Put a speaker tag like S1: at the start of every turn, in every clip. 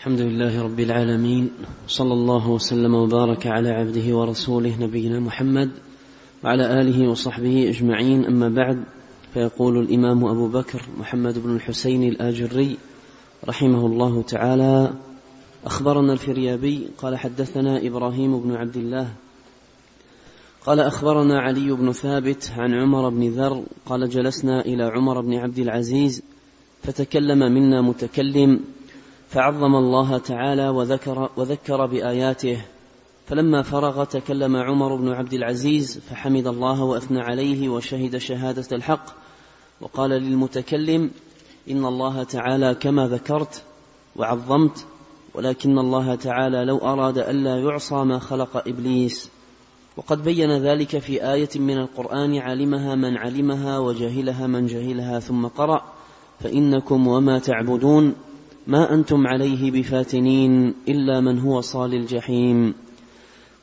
S1: الحمد لله رب العالمين صلى الله وسلم وبارك على عبده ورسوله نبينا محمد وعلى آله وصحبه أجمعين. أما بعد فيقول الإمام أبو بكر محمد بن الحسين الآجري رحمه الله تعالى أخبرنا الفريابي قال حدثنا إبراهيم بن عبد الله قال أخبرنا علي بن ثابت عن عمر بن ذر قال جلسنا إلى عمر بن عبد العزيز فتكلم منا متكلم فعظم الله تعالى وذكر وذكر بآياته. فلما فرغ تكلم عمر بن عبد العزيز فحمد الله وأثنى عليه وشهد شهادة الحق. وقال للمتكلم إن الله تعالى كما ذكرت وعظمت ولكن الله تعالى لو أراد ألا يعصى ما خلق إبليس. وقد بين ذلك في آية من القرآن علمها من علمها وجهلها من جهلها ثم قرأ فإنكم وما تعبدون. ما أنتم عليه بفاتنين إلا من هو صال الجحيم.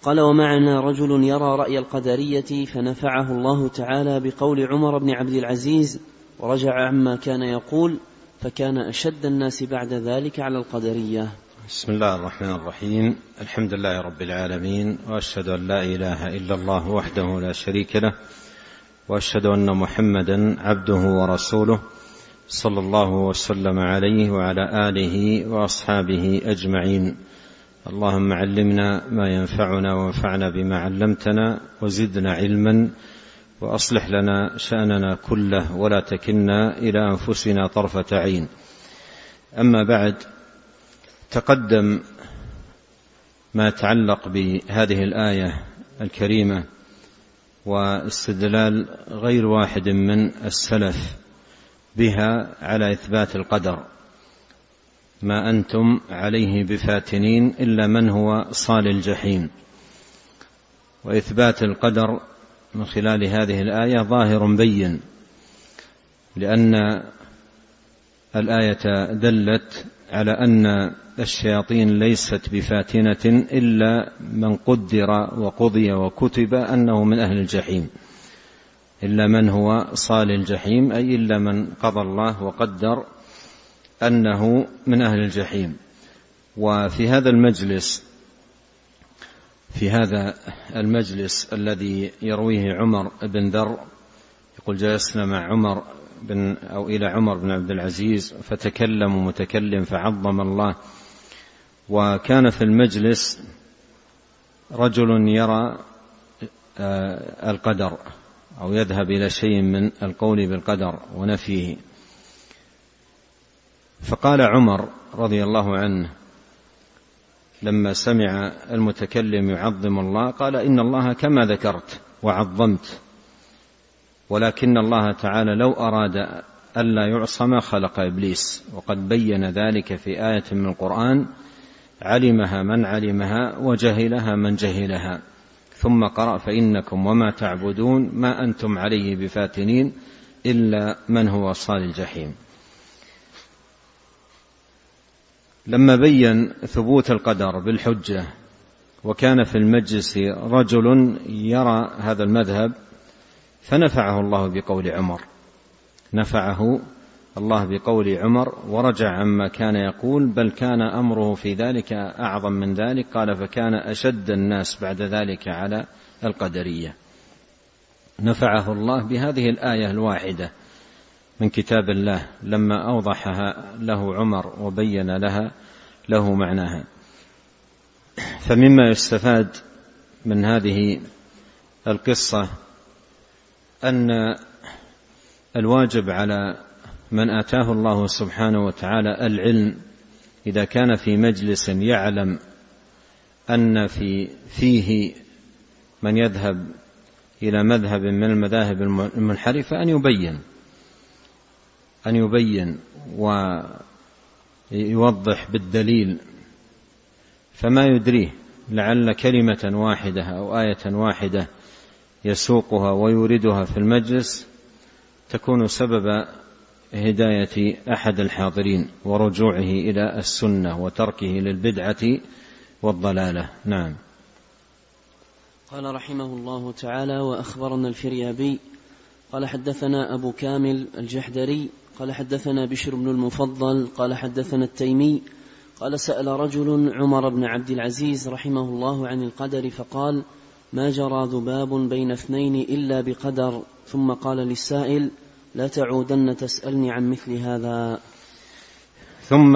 S1: قال ومعنا رجل يرى رأي القدرية فنفعه الله تعالى بقول عمر بن عبد العزيز ورجع عما كان يقول فكان أشد الناس بعد ذلك على القدرية.
S2: بسم الله الرحمن الرحيم. الحمد لله رب العالمين. وأشهد أن لا إله إلا الله وحده لا شريك له. وأشهد أن محمدا عبده ورسوله. صلى الله وسلم عليه وعلى آله وأصحابه أجمعين. اللهم علمنا ما ينفعنا وانفعنا بما علمتنا وزدنا علما وأصلح لنا شأننا كله ولا تكلنا إلى أنفسنا طرفة عين. أما بعد تقدم ما يتعلق بهذه الآية الكريمة واستدلال غير واحد من السلف بها على إثبات القدر. ما أنتم عليه بفاتنين إلا من هو صال الجحيم. وإثبات القدر من خلال هذه الآية ظاهر بين لأن الآية دلت على أن الشياطين ليست بفاتنة إلا من قدر وقضي وكتب أنه من أهل الجحيم. إلا من هو صال الجحيم أي إلا من قضى الله وقدر أنه من أهل الجحيم. وفي هذا المجلس في هذا المجلس الذي يرويه عمر بن ذر يقول جلسنا مع عمر بن أو إلى عمر بن عبد العزيز فتكلم متكلم فعظم الله. وكان في المجلس رجل يرى آه، القدر. أو يذهب إلى شيء من القول بالقدر ونفيه. فقال عمر رضي الله عنه لما سمع المتكلم يعظم الله قال إن الله كما ذكرت وعظمت ولكن الله تعالى لو أراد ألا يعصى ما خلق إبليس وقد بين ذلك في آية من القرآن علمها من علمها وجهلها من جهلها. ثم قرأ فإنكم وما تعبدون ما أنتم عليه بفاتنين إلا من هو صال الجحيم. لما بين ثبوت القدر بالحجة وكان في المجلس رجل يرى هذا المذهب فنفعه الله بقول عمر. نفعه الله بقول عمر ورجع عما كان يقول بل كان أمره في ذلك أعظم من ذلك قال فكان أشد الناس بعد ذلك على القدرية نفعه الله بهذه الآية الواحدة من كتاب الله لما أوضحها له عمر وبين لها له معناها. فمما يستفاد من هذه القصة أن الواجب على من آتاه الله سبحانه وتعالى العلم إذا كان في مجلس يعلم أن في فيه من يذهب إلى مذهب من المذاهب المنحرفة أن يبين أن يبين ويوضح بالدليل فما يدريه لعل كلمة واحدة أو آية واحدة يسوقها ويوردها في المجلس تكون سبب هداية أحد الحاضرين ورجوعه إلى السنة وتركه للبدعة والضلالة. نعم.
S1: قال رحمه الله تعالى وأخبرنا الفريابي قال حدثنا أبو كامل الجحدري قال حدثنا بشر بن المفضل قال حدثنا التيمي قال سأل رجل عمر بن عبد العزيز رحمه الله عن القدر فقال ما جرى ذباب بين اثنين إلا بقدر ثم قال للسائل لا تعودن تسألني عن مثل هذا.
S2: ثم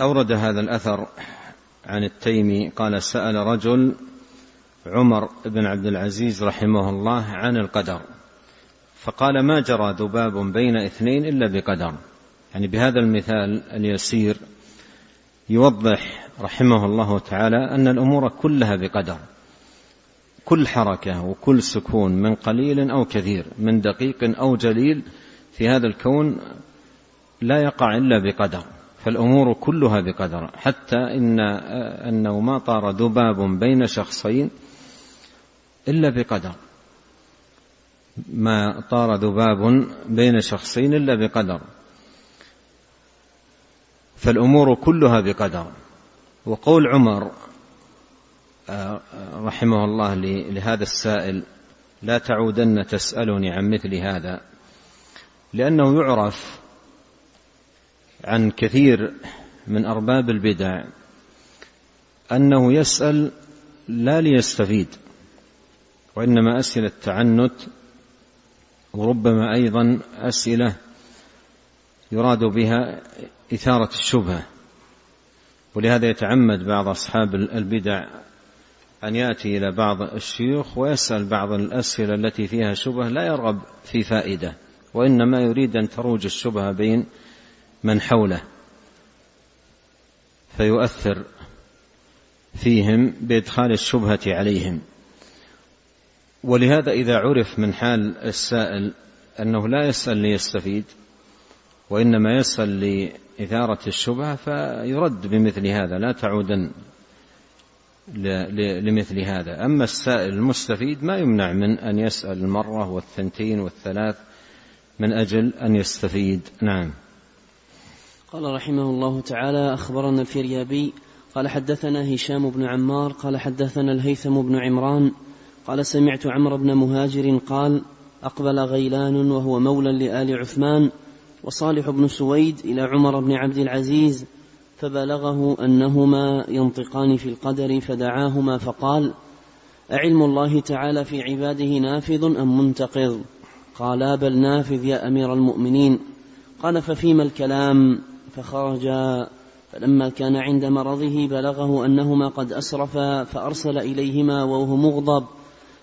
S2: أورد هذا الأثر عن التيمي قال سأل رجل عمر بن عبد العزيز رحمه الله عن القدر فقال ما جرى ذباب بين اثنين إلا بقدر؟ يعني بهذا المثال اليسير يوضح رحمه الله تعالى أن الأمور كلها بقدر. كل حركة وكل سكون من قليل أو كثير من دقيق أو جليل في هذا الكون لا يقع إلا بقدر فالأمور كلها بقدر حتى إن أنه ما طار ذباب بين شخصين إلا بقدر. ما طار ذباب بين شخصين إلا بقدر. فالأمور كلها بقدر. وقول عمر رحمه الله لهذا السائل لا تعودن تسألني عن مثل هذا لأنه يعرف عن كثير من أرباب البدع أنه يسأل لا ليستفيد وإنما أسئلة تعنت وربما أيضا أسئلة يراد بها إثارة الشبهة. ولهذا يتعمد بعض أصحاب البدع أن يأتي إلى بعض الشيوخ ويسأل بعض الأسئلة التي فيها شبهة لا يرغب في فائدة وإنما يريد أن تروج الشبهة بين من حوله فيؤثر فيهم بإدخال الشبهة عليهم. ولهذا إذا عرف من حال السائل أنه لا يسأل ليستفيد وإنما يسأل لإثارة الشبهة فيرد بمثل هذا لا تعودن لمثل هذا. أما السائل المستفيد ما يمنع من أن يسأل المرة والثنتين والثلاث من أجل أن يستفيد. نعم.
S1: قال رحمه الله تعالى أخبرنا الفريابي قال حدثنا هشام بن عمار قال حدثنا الهيثم بن عمران قال سمعت عمرو بن مهاجر قال أقبل غيلان وهو مولى لآل عثمان وصالح بن سويد إلى عمر بن عبد العزيز فبلغه أنهما ينطقان في القدر فدعاهما فقال أعلم الله تعالى في عباده نافذ أم منتقض؟ قالا بل نافذ يا أمير المؤمنين. قال ففيما الكلام؟ فخرجا. فلما كان عند مرضه بلغه أنهما قد أسرفا فأرسل إليهما وهو مغضب.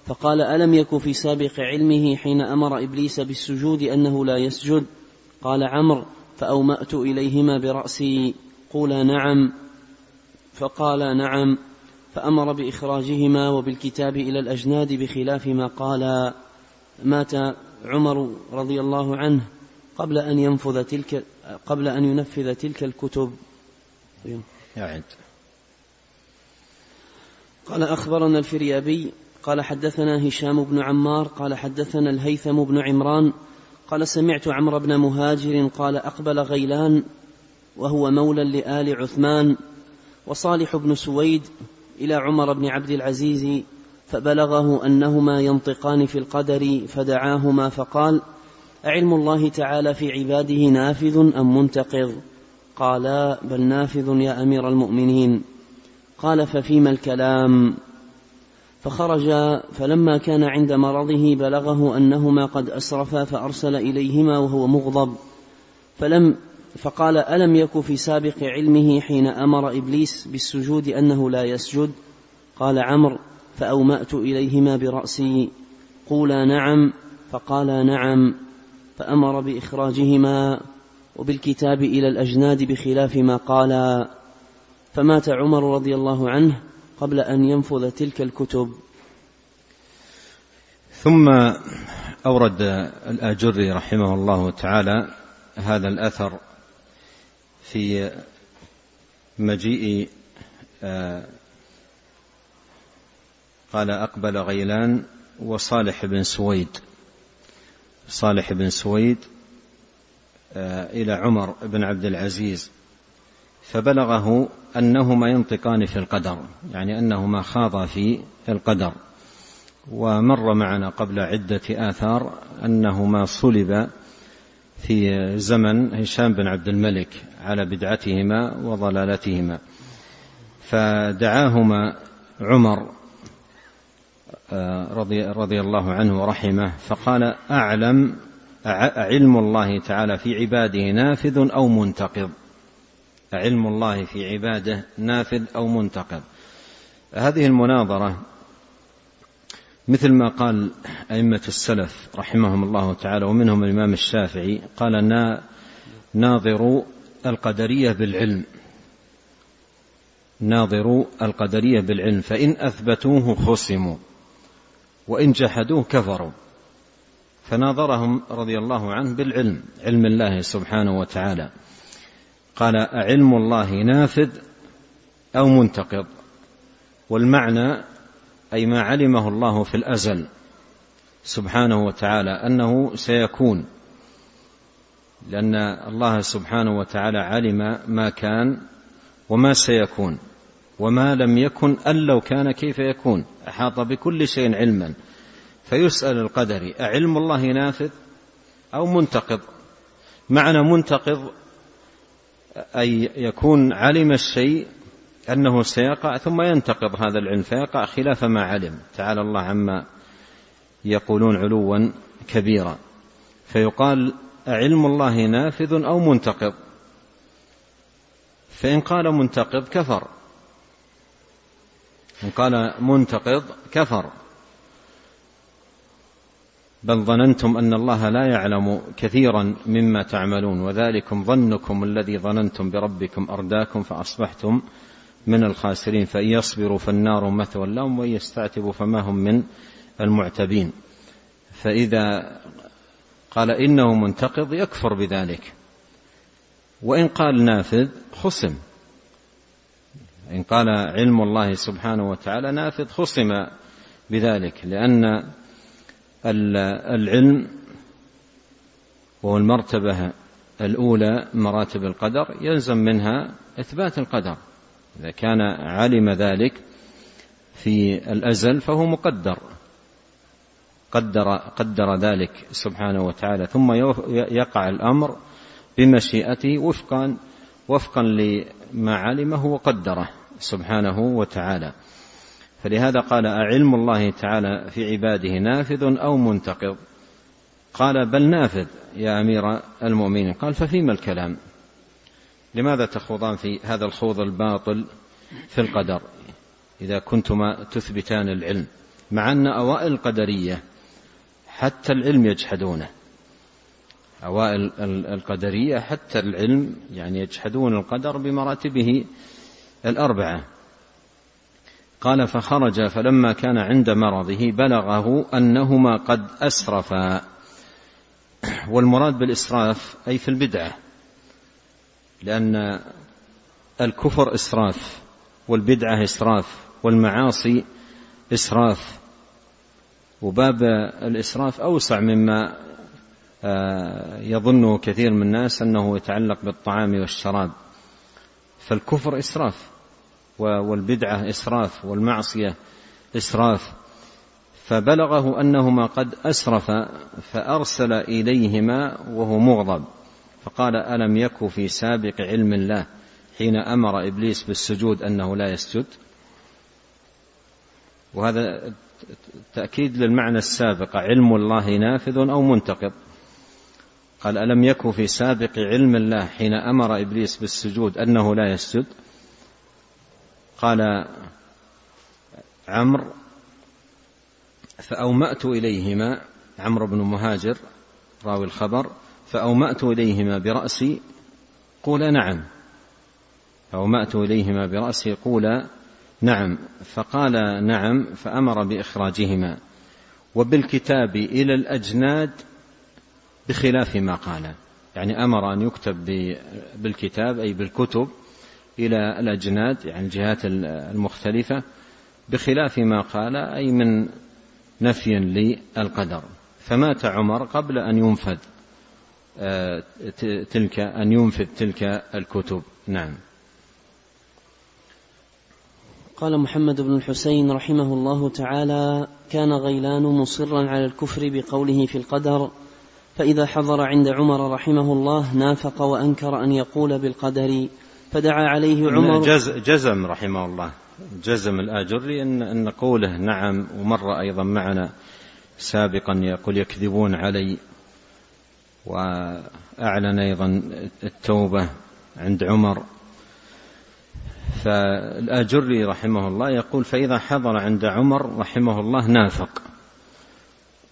S1: فقال ألم يك في سابق علمه حين أمر إبليس بالسجود أنه لا يسجد؟ قال عمرو فأومأت إليهما برأسي. قولا نعم فقال نعم فأمر بإخراجهما وبالكتاب إلى الأجناد بخلاف ما قال. مات عمر رضي الله عنه قبل أن ينفذ تلك قبل أن ينفذ تلك الكتب.
S2: يعد
S1: قال أخبرنا الفريابي قال حدثنا هشام بن عمار قال حدثنا الهيثم بن عمران قال سمعت عمرو بن مهاجر قال أقبل غيلان وهو مولى لآل عثمان وصالح بن سويد إلى عمر بن عبد العزيز فبلغه أنهما ينطقان في القدر فدعاهما فقال أعلم الله تعالى في عباده نافذ أم منتقض؟ قالا بل نافذ يا أمير المؤمنين. قال ففيما الكلام؟ فخرج فلما كان عند مرضه بلغه أنهما قد أسرفا فأرسل إليهما وهو مغضب فلم فقال ألم يك في سابق علمه حين أمر إبليس بالسجود أنه لا يسجد؟ قال عمرو فأومأت إليهما برأسي قولا نعم فقالا نعم فأمر بإخراجهما وبالكتاب إلى الأجناد بخلاف ما قالا. فمات عمر رضي الله عنه قبل أن ينفذ تلك الكتب.
S2: ثم أورد الآجري رحمه الله تعالى هذا الأثر في مجيء آه، قال أقبل غيلان وصالح بن سويد. صالح بن سويد آه، إلى عمر بن عبد العزيز فبلغه أنهما ينطقان في القدر يعني أنهما خاضا في القدر. ومر معنا قبل عدة آثار أنهما صلب في زمن هشام بن عبد الملك على بدعتهما وضلالتهما. فدعاهما عمر آه، رضي, رضي الله عنه ورحمه فقال أعلم علم الله تعالى في عباده نافذ أو منتقض؟ علم الله في عباده نافذ أو منتقض؟ هذه المناظرة مثل ما قال أئمة السلف رحمهم الله تعالى ومنهم الإمام الشافعي قال ناظروا القدرية بالعلم. ناظروا القدرية بالعلم. فإن أثبتوه خصموا وإن جحدوه كفروا. فناظرهم رضي الله عنه بالعلم علم الله سبحانه وتعالى. قال أعلم الله نافذ أو منتقض؟ والمعنى أي ما علمه الله في الأزل سبحانه وتعالى أنه سيكون. لأن الله سبحانه وتعالى علم ما كان وما سيكون وما لم يكن أن لو كان كيف يكون. أحاط بكل شيء علما. فيسأل القدري أعلم الله نافذ أو منتقض؟ معنى منتقض أي يكون علم الشيء أنه سيقع ثم ينتقض هذا العلم فيقع خلاف ما علم. تعالى الله عما يقولون علوا كبيرا. فيقال أعلم الله نافذ أو منتقض؟ فإن قال منتقض كفر. إن قال منتقض كفر. بل ظننتم أن الله لا يعلم كثيرا مما تعملون وذلكم ظنكم الذي ظننتم بربكم أرداكم فأصبحتم من الخاسرين فإن يصبروا فالنار مثوى لهم وإن يستعتبوا فما هم من المعتبين. فإذا قال إنه منتقض يكفر بذلك. وإن قال نافذ خصم. إن قال علم الله سبحانه وتعالى نافذ خصم بذلك لأن العلم وهو المرتبة الأولى مراتب القدر يلزم منها إثبات القدر. إذا كان علم ذلك في الأزل فهو مقدر. قدر قدر ذلك سبحانه وتعالى ثم يقع الأمر بمشيئته وفقا وفقا لما علمه وقدره سبحانه وتعالى. فلهذا قال أعلم الله تعالى في عباده نافذ أو منتقض؟ قال بل نافذ يا أمير المؤمنين. قال ففيما الكلام؟ لماذا تخوضان في هذا الخوض الباطل في القدر إذا كنتما تثبتان العلم؟ مع أن أوائل القدرية حتى العلم يجحدونه. أوائل القدرية حتى العلم يعني يجحدون القدر بمراتبه الأربعة. قال فخرج فلما كان عند مرضه بلغه أنهما قد أسرفا. والمراد بالإسراف أي في البدعة. لأن الكفر إسراف والبدعة إسراف والمعاصي إسراف. وباب الإسراف أوسع مما آه، يظنه كثير من الناس أنه يتعلق بالطعام والشراب. فالكفر إسراف والبدعة إسراف والمعصية إسراف. فبلغه أنهما قد أسرف فأرسل إليهما وهو مغضب. فقال ألم يك في سابق علم الله حين أمر إبليس بالسجود أنه لا يسجد؟ وهذا تأكيد للمعنى السابق علم الله نافذ أو منتقض. قال ألم يك في سابق علم الله حين أمر إبليس بالسجود أنه لا يسجد؟ قال عمرو فأومأت إليهما عمرو بن مهاجر راوي الخبر فأومأت إليهما برأسي قول نعم. فأومأت إليهما برأسي قول نعم. فقال نعم فأمر بإخراجهما وبالكتاب إلى الأجناد بخلاف ما قال. يعني أمر أن يكتب بالكتاب أي بالكتب إلى الأجناد يعني الجهات المختلفة بخلاف ما قال أي من نفي للقدر. فمات عمر قبل أن ينفذ. تلك أن ينفذ تلك الكتب. نعم.
S1: قال محمد بن الحسين رحمه الله تعالى كان غيلان مصرا على الكفر بقوله في القدر فإذا حضر عند عمر رحمه الله نافق وأنكر أن يقول بالقدر فدعا عليه عمر.
S2: جزم رحمه الله جزم الآجري أن, أن قوله نعم ومر أيضا معنا سابقا يقول يكذبون علي. وأعلن أيضا التوبة عند عمر. فالآجري رحمه الله يقول فإذا حضر عند عمر رحمه الله نافق.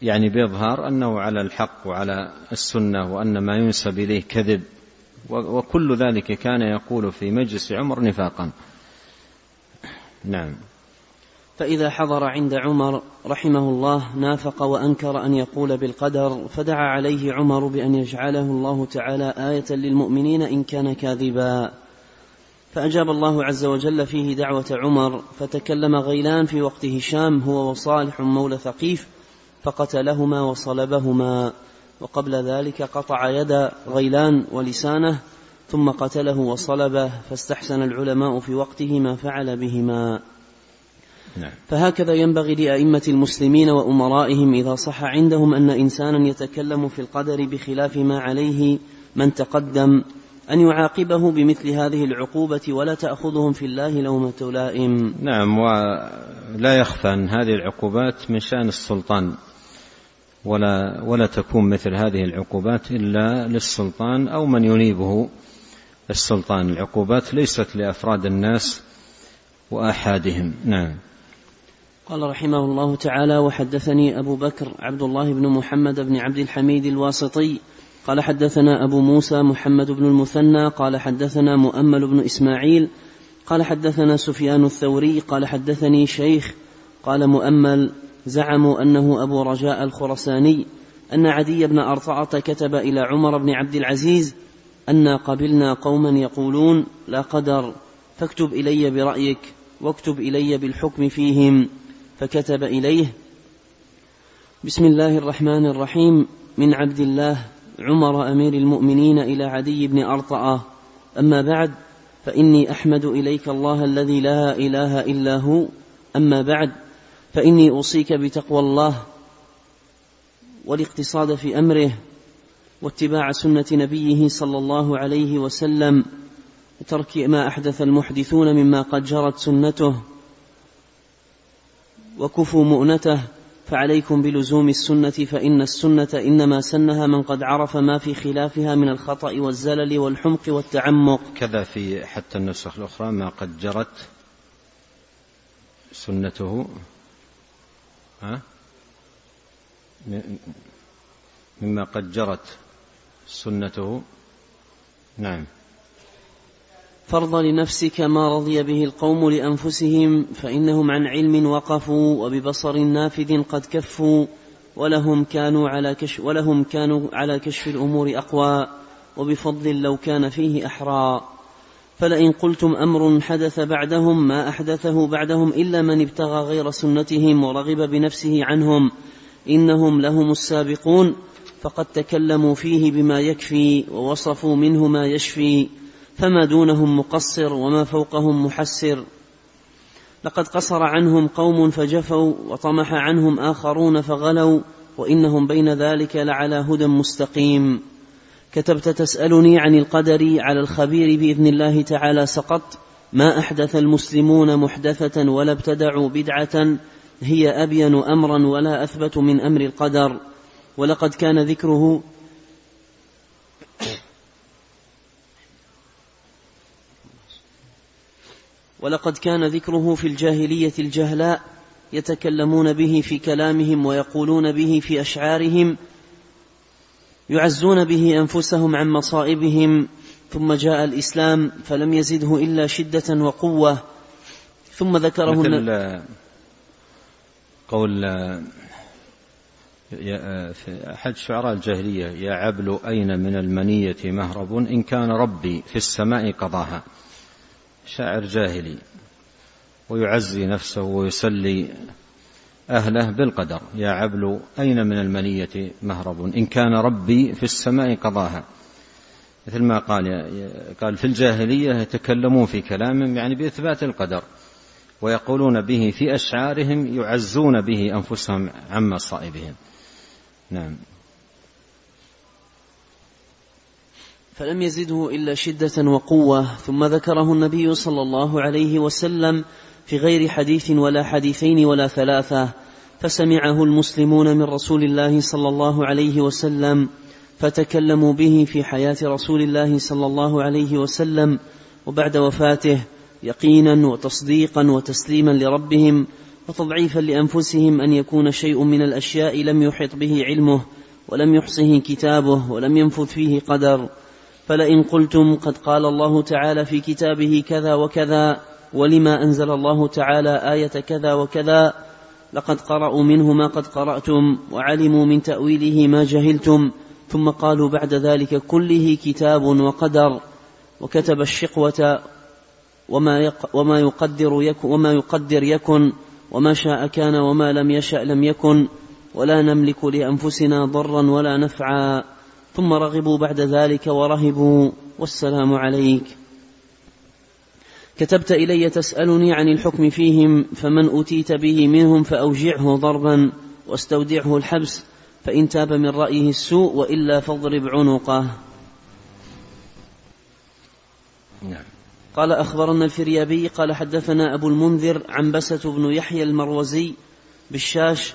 S2: يعني بإظهار أنه على الحق وعلى السنة وأن ما ينسب إليه كذب. وكل ذلك كان يقول في مجلس عمر نفاقا. نعم.
S1: فإذا حضر عند عمر رحمه الله نافق وأنكر أن يقول بالقدر فدعا عليه عمر بأن يجعله الله تعالى آية للمؤمنين إن كان كاذبا. فأجاب الله عز وجل فيه دعوة عمر فتكلم غيلان في وقت هشام هو وصالح مولى ثقيف فقتلهما وصلبهما. وقبل ذلك قطع يد غيلان ولسانه ثم قتله وصلبه فاستحسن العلماء في وقته ما فعل بهما. نعم. فهكذا ينبغي لأئمة المسلمين وأمرائهم إذا صح عندهم أن إنسانا يتكلم في القدر بخلاف ما عليه من تقدم أن يعاقبه بمثل هذه العقوبة ولا تأخذهم في الله لومة لائم
S2: نعم ولا يخفى أن هذه العقوبات من شأن السلطان. ولا ولا تكون مثل هذه العقوبات إلا للسلطان أو من ينيبه السلطان. العقوبات ليست لأفراد الناس وآحادهم. نعم.
S1: قال رحمه الله تعالى وحدثني أبو بكر عبد الله بن محمد بن عبد الحميد الواسطي. قال حدثنا أبو موسى محمد بن المثنى. قال حدثنا مؤمل بن إسماعيل. قال حدثنا سفيان الثوري. قال حدثني شيخ. قال مؤمل. زعموا أنه أبو رجاء الخرساني أن عدي بن أرطعة كتب إلى عمر بن عبد العزيز أنا قبلنا قوما يقولون لا قدر فاكتب إلي برأيك واكتب إلي بالحكم فيهم. فكتب إليه. بسم الله الرحمن الرحيم. من عبد الله عمر أمير المؤمنين إلى عدي بن أرطأة أما بعد فإني أحمد إليك الله الذي لا إله إلا هو. أما بعد فإني أوصيك بتقوى الله والاقتصاد في أمره واتباع سنة نبيه صلى الله عليه وسلم. وترك ما أحدث المحدثون مما قد جرت سنته. وكفوا مؤنته فعليكم بلزوم السنة فإن السنة إنما سنها من قد عرف ما في خلافها من الخطأ والزلل والحمق والتعمق.
S2: كذا في حتى النسخ الأخرى ما قد جرت سنته. ها؟ مما قد جرت سنته. نعم.
S1: فرض لنفسك ما رضي به القوم لأنفسهم فإنهم عن علم وقفوا وببصر نافذ قد كفوا ولهم كانوا على كشف ولهم كانوا على كشف الأمور أقوى وبفضل لو كان فيه أحرى. فلئن قلتم أمر حدث بعدهم ما أحدثه بعدهم إلا من ابتغى غير سنتهم ورغب بنفسه عنهم إنهم لهم السابقون فقد تكلموا فيه بما يكفي ووصفوا منه ما يشفي. فما دونهم مقصر وما فوقهم محسر. لقد قصر عنهم قوم فجفوا وطمح عنهم آخرون فغلوا وإنهم بين ذلك لعلى هدى مستقيم. كتبت تسألني عن القدر على الخبير بإذن الله تعالى سقط ما أحدث المسلمون محدثة ولا ابتدعوا بدعة هي أبين أمرا ولا أثبت من أمر القدر. ولقد كان ذكره ولقد كان ذكره في الجاهلية الجهلاء يتكلمون به في كلامهم ويقولون به في أشعارهم يعزون به أنفسهم عن مصائبهم ثم جاء الإسلام فلم يزده إلا شدة وقوة ثم ذكره
S2: مثل قول في أحد شعراء الجاهلية يا عبل أين من المنية مهرب إن كان ربي في السماء قضاها. شاعر جاهلي ويعزي نفسه ويسلي أهله بالقدر. يا عبل أين من المنية مهرب؟ إن كان ربي في السماء قضاها. مثل ما قال قال في الجاهلية يتكلمون في كلامهم يعني بإثبات القدر ويقولون به في أشعارهم يعزون به أنفسهم عن مصائبهم. نعم.
S1: فلم يزده إلا شدة وقوة ثم ذكره النبي صلى الله عليه وسلم في غير حديث ولا حديثين ولا ثلاثة فسمعه المسلمون من رسول الله صلى الله عليه وسلم فتكلموا به في حياة رسول الله صلى الله عليه وسلم وبعد وفاته يقينا وتصديقا وتسليما لربهم وتضعيفا لأنفسهم أن يكون شيء من الأشياء لم يحط به علمه ولم يحصه كتابه ولم ينفذ فيه قدر فلئن قلتم قد قال الله تعالى في كتابه كذا وكذا ولما أنزل الله تعالى آية كذا وكذا لقد قرأوا منه ما قد قرأتم وعلموا من تأويله ما جهلتم ثم قالوا بعد ذلك كله كتاب وقدر وكتب الشقوة وما وما يقدر يكن وما يقدر يكن وما شاء كان وما لم يشأ لم يكن ولا نملك لأنفسنا ضرا ولا نفعا ثم رغبوا بعد ذلك ورهبوا. والسلام عليك. كتبت إلي تسألني عن الحكم فيهم فمن أتيت به منهم فأوجعه ضربا واستودعه الحبس فإن تاب من رأيه السوء وإلا فاضرب عنقه. نعم. قال أخبرنا الفريابي قال حدثنا أبو المنذر عنبسة بن يحيى المروزي بالشاش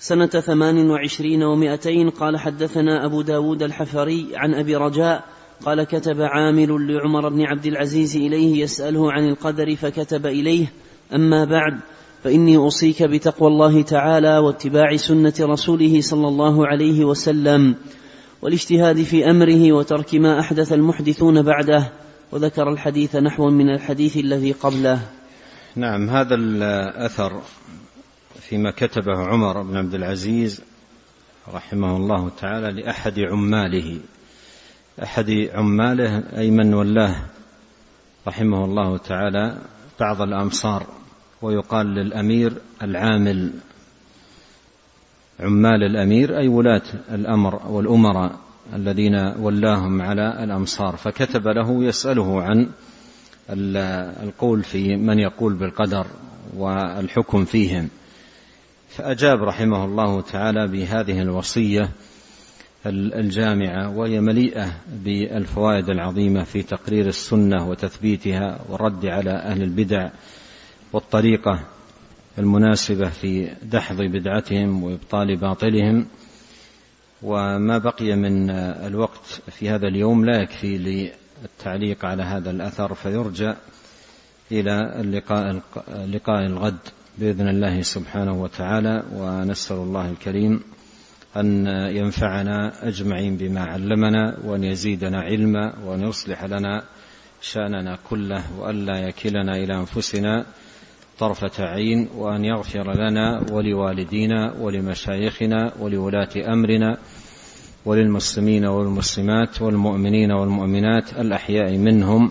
S1: سنة ثمان وعشرين ومائتين قال حدثنا أبو داود الحفري عن أبي رجاء قال كتب عامل لعمر بن عبد العزيز إليه يسأله عن القدر فكتب إليه أما بعد فإني أوصيك بتقوى الله تعالى واتباع سنة رسوله صلى الله عليه وسلم والاجتهاد في أمره وترك ما أحدث المحدثون بعده وذكر الحديث نحو من الحديث الذي قبله.
S2: نعم هذا الأثر فيما كتبه عمر بن عبد العزيز رحمه الله تعالى لأحد عماله. أحد عماله أي من ولاه رحمه الله تعالى بعض الأمصار ويقال للأمير العامل. عمال الأمير أي ولاة الأمر والأمراء الذين ولاهم على الأمصار. فكتب له يسأله عن القول في من يقول بالقدر والحكم فيهم. فأجاب رحمه الله تعالى بهذه الوصية الجامعة وهي مليئة بالفوائد العظيمة في تقرير السنة وتثبيتها والرد على أهل البدع والطريقة المناسبة في دحض بدعتهم وإبطال باطلهم. وما بقي من الوقت في هذا اليوم لا يكفي للتعليق على هذا الأثر فيرجع إلى اللقاء لقاء الغد. بإذن الله سبحانه وتعالى ونسأل الله الكريم أن ينفعنا أجمعين بما علمنا وأن يزيدنا علما وأن يصلح لنا شأننا كله وألا يكلنا إلى أنفسنا طرفة عين وأن يغفر لنا ولوالدينا ولمشايخنا ولولاة أمرنا وللمسلمين والمسلمات والمؤمنين والمؤمنات الأحياء منهم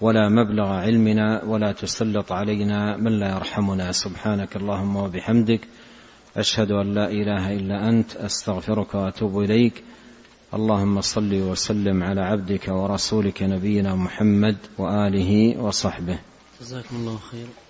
S2: ولا مبلغ علمنا ولا تسلط علينا من لا يرحمنا. سبحانك اللهم وبحمدك أشهد أن لا إله إلا أنت أستغفرك وأتوب إليك. اللهم صل وسلم على عبدك ورسولك نبينا محمد وآله وصحبه.
S1: جزاكم الله خيرا